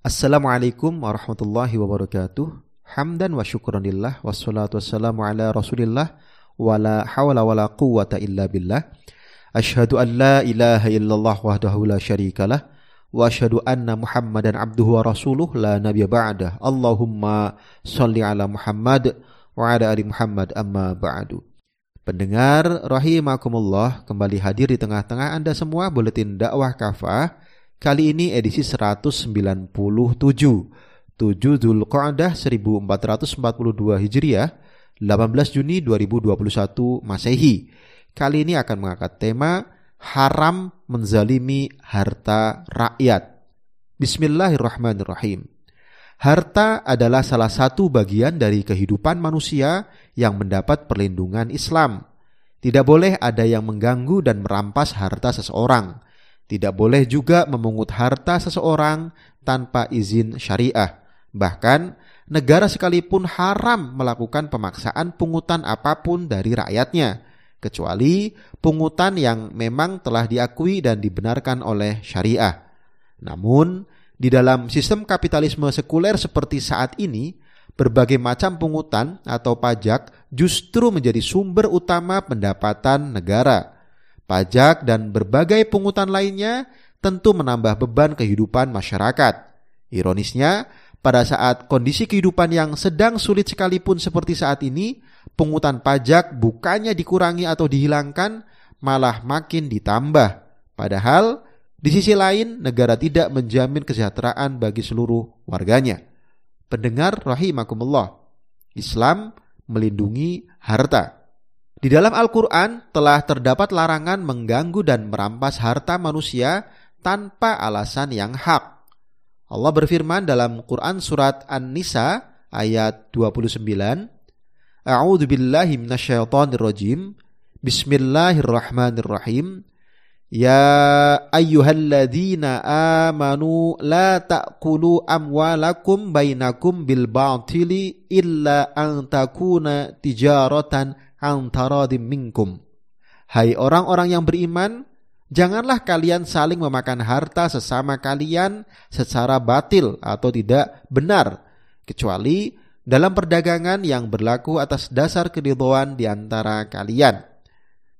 Assalamualaikum warahmatullahi wabarakatuh. Hamdan wa syukranillah wassalatu wassalamu ala Rasulillah wa la hawla wa la quwwata illa billah. Ashhadu an la ilaha illallah wahdahu la syarikalah wa asyhadu anna Muhammadan abduhu wa rasuluh la nabiyya ba'dah. Allahumma shalli ala Muhammad wa ala ali Muhammad amma ba'du. Pendengar rahimakumullah kembali hadir di tengah-tengah Anda semua buletin dakwah kafah Kali ini edisi 197 7 Zulqa'dah 1442 Hijriah 18 Juni 2021 Masehi. Kali ini akan mengangkat tema Haram menzalimi harta rakyat. Bismillahirrahmanirrahim. Harta adalah salah satu bagian dari kehidupan manusia yang mendapat perlindungan Islam. Tidak boleh ada yang mengganggu dan merampas harta seseorang tidak boleh juga memungut harta seseorang tanpa izin syariah. Bahkan negara sekalipun haram melakukan pemaksaan pungutan apa pun dari rakyatnya, kecuali pungutan yang memang telah diakui dan dibenarkan oleh syariah. Namun, di dalam sistem kapitalisme sekuler seperti saat ini, berbagai macam pungutan atau pajak justru menjadi sumber utama pendapatan negara pajak, dan berbagai pungutan lainnya tentu menambah beban kehidupan masyarakat. Ironisnya, pada saat kondisi kehidupan yang sedang sulit sekalipun seperti saat ini, pungutan pajak bukannya dikurangi atau dihilangkan, malah makin ditambah. Padahal, di sisi lain, negara tidak menjamin kesejahteraan bagi seluruh warganya. Pendengar rahimakumullah, Islam melindungi harta. Di dalam Al-Quran telah terdapat larangan mengganggu dan merampas harta manusia tanpa alasan yang hak. Allah berfirman dalam Quran surat An-Nisa ayat 29, A'udzu billahi minasyaitonir rajim. Bismillahirrahmanirrahim. Ya ayyuhalladzina amanu la ta'kulu amwalakum bainakum bil batili illa an takuna tijaratan antara minkum. Hai orang-orang yang beriman, janganlah kalian saling memakan harta sesama kalian secara batil atau tidak benar, kecuali dalam perdagangan yang berlaku atas dasar keridhaan di antara kalian.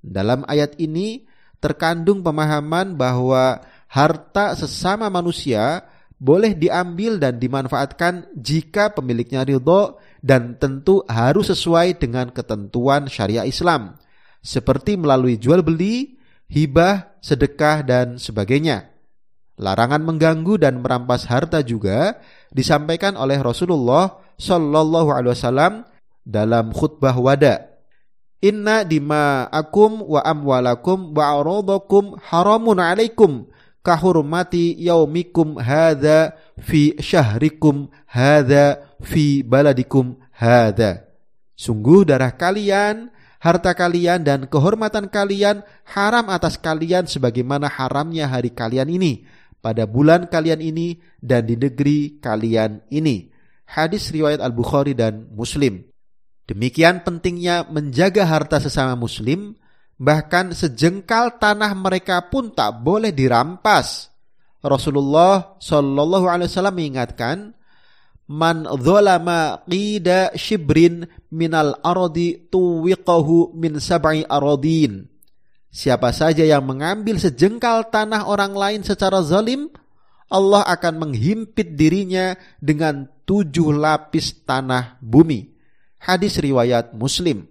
Dalam ayat ini terkandung pemahaman bahwa harta sesama manusia boleh diambil dan dimanfaatkan jika pemiliknya ridho dan tentu harus sesuai dengan ketentuan syariah Islam seperti melalui jual beli, hibah, sedekah dan sebagainya. Larangan mengganggu dan merampas harta juga disampaikan oleh Rasulullah Shallallahu Alaihi Wasallam dalam khutbah wada. Inna dima'akum wa amwalakum wa aradakum haramun alaikum kahurmati yaumikum hadha fi syahrikum hadha fi baladikum hada. Sungguh darah kalian, harta kalian dan kehormatan kalian haram atas kalian sebagaimana haramnya hari kalian ini pada bulan kalian ini dan di negeri kalian ini. Hadis riwayat Al-Bukhari dan Muslim. Demikian pentingnya menjaga harta sesama muslim, bahkan sejengkal tanah mereka pun tak boleh dirampas. Rasulullah Shallallahu Alaihi Wasallam mengingatkan, man dhalama qida shibrin minal ardi tuwiqahu min sab'i aradin. Siapa saja yang mengambil sejengkal tanah orang lain secara zalim, Allah akan menghimpit dirinya dengan tujuh lapis tanah bumi. Hadis riwayat Muslim.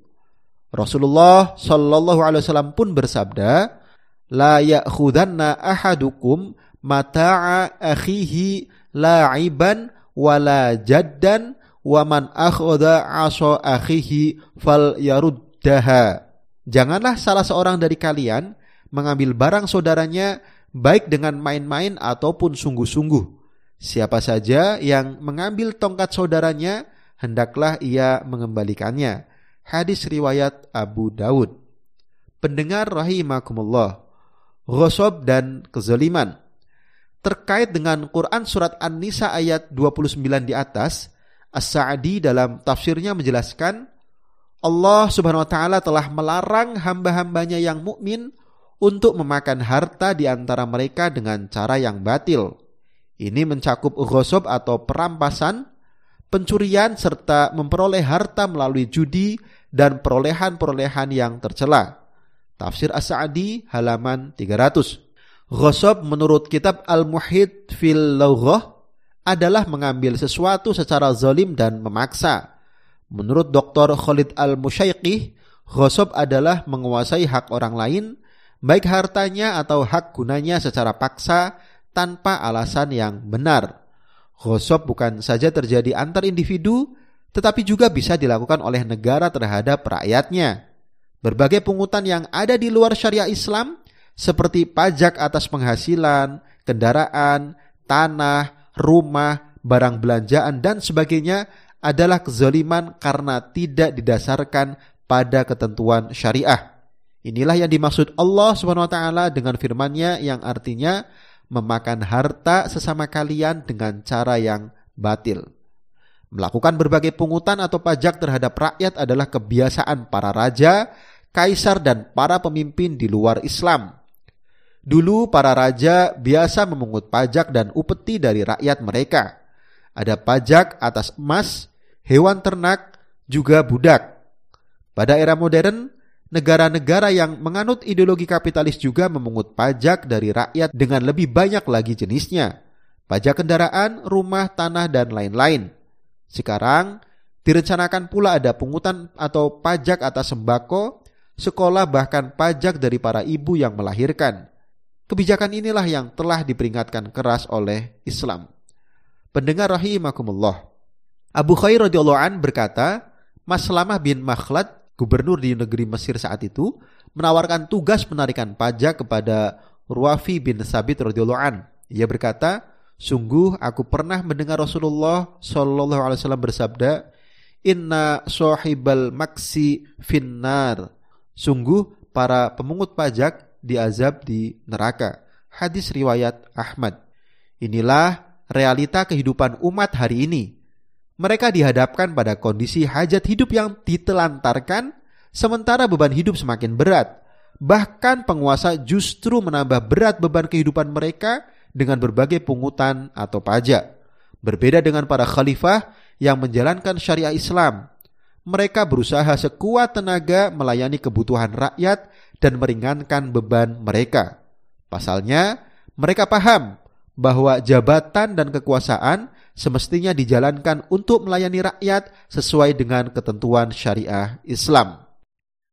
Rasulullah Shallallahu Alaihi Wasallam pun bersabda, la ya'khudanna ahadukum mata'a akhihi la'iban wala jaddan wa man akhadha asa akhihi fal yaruddaha. Janganlah salah seorang dari kalian mengambil barang saudaranya baik dengan main-main ataupun sungguh-sungguh. Siapa saja yang mengambil tongkat saudaranya, hendaklah ia mengembalikannya. Hadis riwayat Abu Daud. Pendengar rahimakumullah. Ghosob dan kezaliman terkait dengan Quran surat An-Nisa ayat 29 di atas, As-Sa'di dalam tafsirnya menjelaskan Allah Subhanahu wa taala telah melarang hamba-hambanya yang mukmin untuk memakan harta di antara mereka dengan cara yang batil. Ini mencakup ghosob atau perampasan, pencurian serta memperoleh harta melalui judi dan perolehan-perolehan yang tercela. Tafsir As-Sa'di halaman 300. Ghosob menurut kitab Al-Muhid fil Lawghah adalah mengambil sesuatu secara zalim dan memaksa. Menurut Dr. Khalid Al-Musyaiqih, ghosob adalah menguasai hak orang lain, baik hartanya atau hak gunanya secara paksa tanpa alasan yang benar. Ghosob bukan saja terjadi antar individu, tetapi juga bisa dilakukan oleh negara terhadap rakyatnya. Berbagai pungutan yang ada di luar syariah Islam seperti pajak atas penghasilan, kendaraan, tanah, rumah, barang belanjaan dan sebagainya adalah kezaliman karena tidak didasarkan pada ketentuan syariah. Inilah yang dimaksud Allah Subhanahu wa taala dengan firman-Nya yang artinya memakan harta sesama kalian dengan cara yang batil. Melakukan berbagai pungutan atau pajak terhadap rakyat adalah kebiasaan para raja, kaisar, dan para pemimpin di luar Islam. Dulu para raja biasa memungut pajak dan upeti dari rakyat mereka. Ada pajak atas emas, hewan ternak, juga budak. Pada era modern, negara-negara yang menganut ideologi kapitalis juga memungut pajak dari rakyat dengan lebih banyak lagi jenisnya. Pajak kendaraan, rumah, tanah, dan lain-lain. Sekarang direncanakan pula ada pungutan atau pajak atas sembako, sekolah bahkan pajak dari para ibu yang melahirkan. Kebijakan inilah yang telah diperingatkan keras oleh Islam. Pendengar rahimakumullah. Abu Khair radhiyallahu an berkata, Maslamah bin Makhlad, gubernur di negeri Mesir saat itu, menawarkan tugas penarikan pajak kepada Ruafi bin Sabit radhiyallahu an. Ia berkata, Sungguh aku pernah mendengar Rasulullah Shallallahu Alaihi Wasallam bersabda, Inna sohibal maksi finnar. Sungguh para pemungut pajak diazab di neraka. Hadis riwayat Ahmad. Inilah realita kehidupan umat hari ini. Mereka dihadapkan pada kondisi hajat hidup yang ditelantarkan, sementara beban hidup semakin berat. Bahkan penguasa justru menambah berat beban kehidupan mereka dengan berbagai pungutan atau pajak. Berbeda dengan para khalifah yang menjalankan syariah Islam, mereka berusaha sekuat tenaga melayani kebutuhan rakyat dan meringankan beban mereka. Pasalnya, mereka paham bahwa jabatan dan kekuasaan semestinya dijalankan untuk melayani rakyat sesuai dengan ketentuan syariah Islam.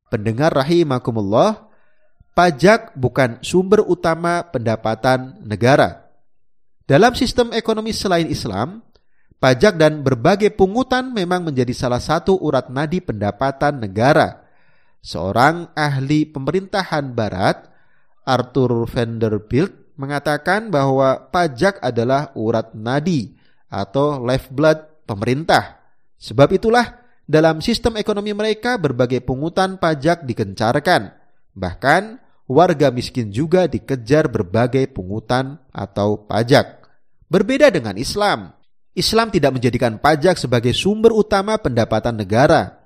Pendengar rahimakumullah, pajak bukan sumber utama pendapatan negara. Dalam sistem ekonomi selain Islam, pajak dan berbagai pungutan memang menjadi salah satu urat nadi pendapatan negara. Seorang ahli pemerintahan barat, Arthur Vanderbilt, mengatakan bahwa pajak adalah urat nadi atau lifeblood pemerintah. Sebab itulah dalam sistem ekonomi mereka berbagai pungutan pajak dikencarkan. Bahkan warga miskin juga dikejar berbagai pungutan atau pajak. Berbeda dengan Islam, Islam tidak menjadikan pajak sebagai sumber utama pendapatan negara.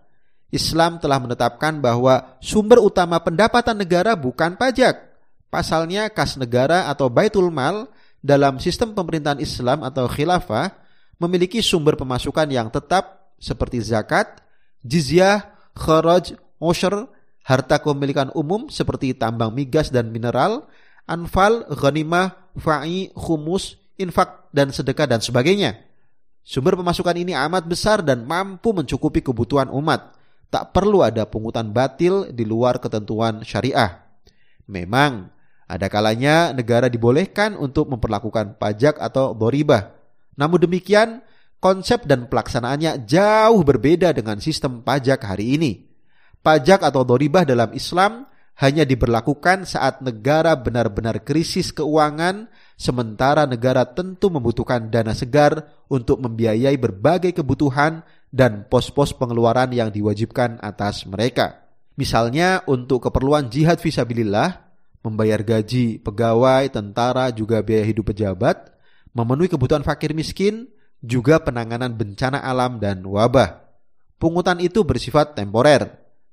Islam telah menetapkan bahwa sumber utama pendapatan negara bukan pajak. Pasalnya kas negara atau baitul mal dalam sistem pemerintahan Islam atau khilafah memiliki sumber pemasukan yang tetap seperti zakat, jizyah, kharaj, osher, harta kepemilikan umum seperti tambang migas dan mineral, anfal, ghanimah, fa'i, khumus, infak, dan sedekah dan sebagainya. Sumber pemasukan ini amat besar dan mampu mencukupi kebutuhan umat. Tak perlu ada pungutan batil di luar ketentuan syariah. Memang, ada kalanya negara dibolehkan untuk memperlakukan pajak atau boribah. Namun demikian, konsep dan pelaksanaannya jauh berbeda dengan sistem pajak hari ini. Pajak atau doribah dalam Islam hanya diberlakukan saat negara benar-benar krisis keuangan, sementara negara tentu membutuhkan dana segar untuk membiayai berbagai kebutuhan dan pos-pos pengeluaran yang diwajibkan atas mereka. Misalnya untuk keperluan jihad visabilillah, membayar gaji pegawai, tentara, juga biaya hidup pejabat, memenuhi kebutuhan fakir miskin, juga penanganan bencana alam dan wabah. Pungutan itu bersifat temporer,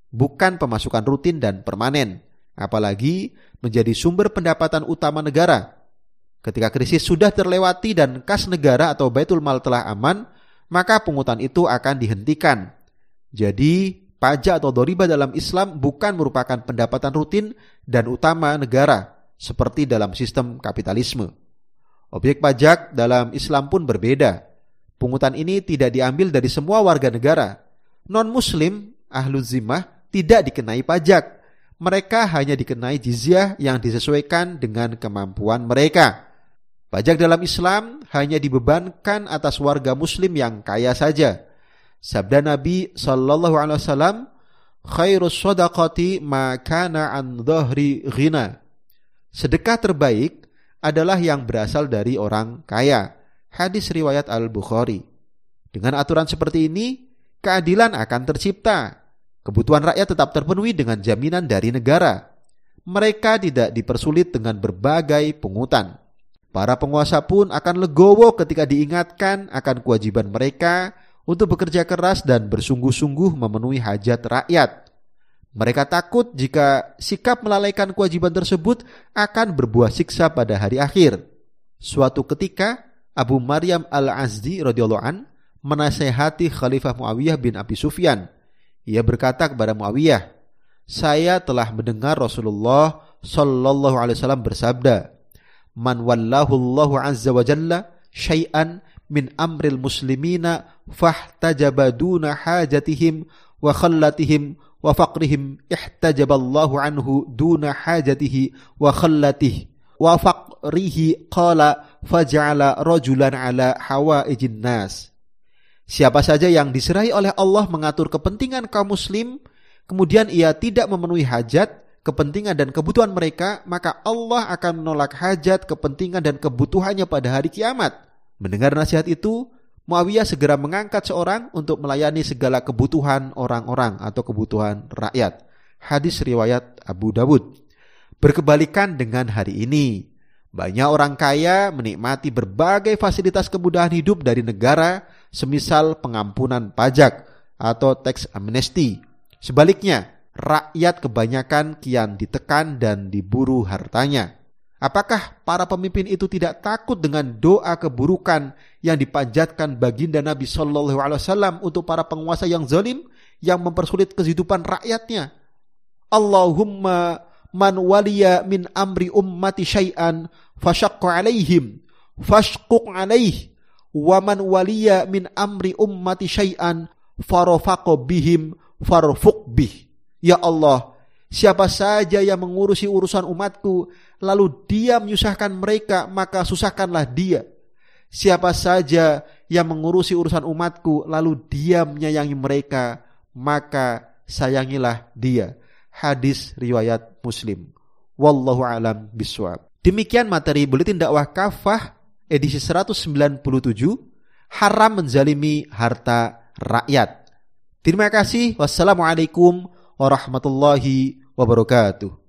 bukan pemasukan rutin dan permanen, apalagi menjadi sumber pendapatan utama negara. Ketika krisis sudah terlewati dan kas negara atau baitul mal telah aman, maka pungutan itu akan dihentikan. Jadi, pajak atau doriba dalam Islam bukan merupakan pendapatan rutin dan utama negara, seperti dalam sistem kapitalisme. Objek pajak dalam Islam pun berbeda. Pungutan ini tidak diambil dari semua warga negara. Non-muslim, ahlu zimah, tidak dikenai pajak. Mereka hanya dikenai jizyah yang disesuaikan dengan kemampuan mereka. Pajak dalam Islam hanya dibebankan atas warga muslim yang kaya saja. Sabda Nabi sallallahu alaihi wasallam, "Khairus shadaqati ma kana an dhahri ghina." Sedekah terbaik adalah yang berasal dari orang kaya. Hadis riwayat Al-Bukhari. Dengan aturan seperti ini, keadilan akan tercipta. Kebutuhan rakyat tetap terpenuhi dengan jaminan dari negara. Mereka tidak dipersulit dengan berbagai pungutan. Para penguasa pun akan legowo ketika diingatkan akan kewajiban mereka untuk bekerja keras dan bersungguh-sungguh memenuhi hajat rakyat. Mereka takut jika sikap melalaikan kewajiban tersebut akan berbuah siksa pada hari akhir. Suatu ketika, Abu Maryam Al-Azdi radhiyallahu an menasehati Khalifah Muawiyah bin Abi Sufyan. Ia berkata kepada Muawiyah, "Saya telah mendengar Rasulullah Shallallahu alaihi wasallam bersabda, man wallahu Allahu azza wa jalla syai'an min amril muslimina fahtajaba duna hajatihim wa khallatihim wa faqrihim ihtajaballahu anhu duna hajatihi wa khallatihi wa faqrihi qala faja'ala rajulan ala hawaijin nas. Siapa saja yang diserahi oleh Allah mengatur kepentingan kaum muslim kemudian ia tidak memenuhi hajat kepentingan dan kebutuhan mereka, maka Allah akan menolak hajat, kepentingan dan kebutuhannya pada hari kiamat. Mendengar nasihat itu, Muawiyah segera mengangkat seorang untuk melayani segala kebutuhan orang-orang atau kebutuhan rakyat. Hadis riwayat Abu Dawud. Berkebalikan dengan hari ini, banyak orang kaya menikmati berbagai fasilitas kemudahan hidup dari negara, semisal pengampunan pajak atau tax amnesty. Sebaliknya, rakyat kebanyakan kian ditekan dan diburu hartanya. Apakah para pemimpin itu tidak takut dengan doa keburukan yang dipanjatkan baginda Nabi Shallallahu Alaihi Wasallam untuk para penguasa yang zalim yang mempersulit kehidupan rakyatnya? Allahumma man waliya min amri ummati syai'an fashaqqa alaihim fashquq alaih wa man waliya min amri ummati syai'an farafaqo bihim bih Ya Allah, siapa saja yang mengurusi urusan umatku, lalu dia menyusahkan mereka, maka susahkanlah dia. Siapa saja yang mengurusi urusan umatku, lalu dia menyayangi mereka, maka sayangilah dia. Hadis riwayat Muslim. Wallahu alam biswab. Demikian materi buletin dakwah kafah edisi 197 haram menzalimi harta rakyat. Terima kasih. Wassalamualaikum warahmatullahi wabarakatuh.